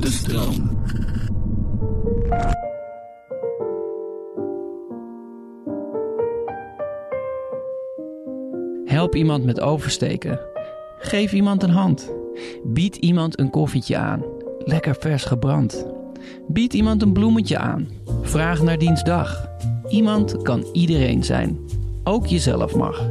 De stroom. Help iemand met oversteken. Geef iemand een hand. Bied iemand een koffietje aan. Lekker vers gebrand. Bied iemand een bloemetje aan. Vraag naar diens dag. Iemand kan iedereen zijn. Ook jezelf mag.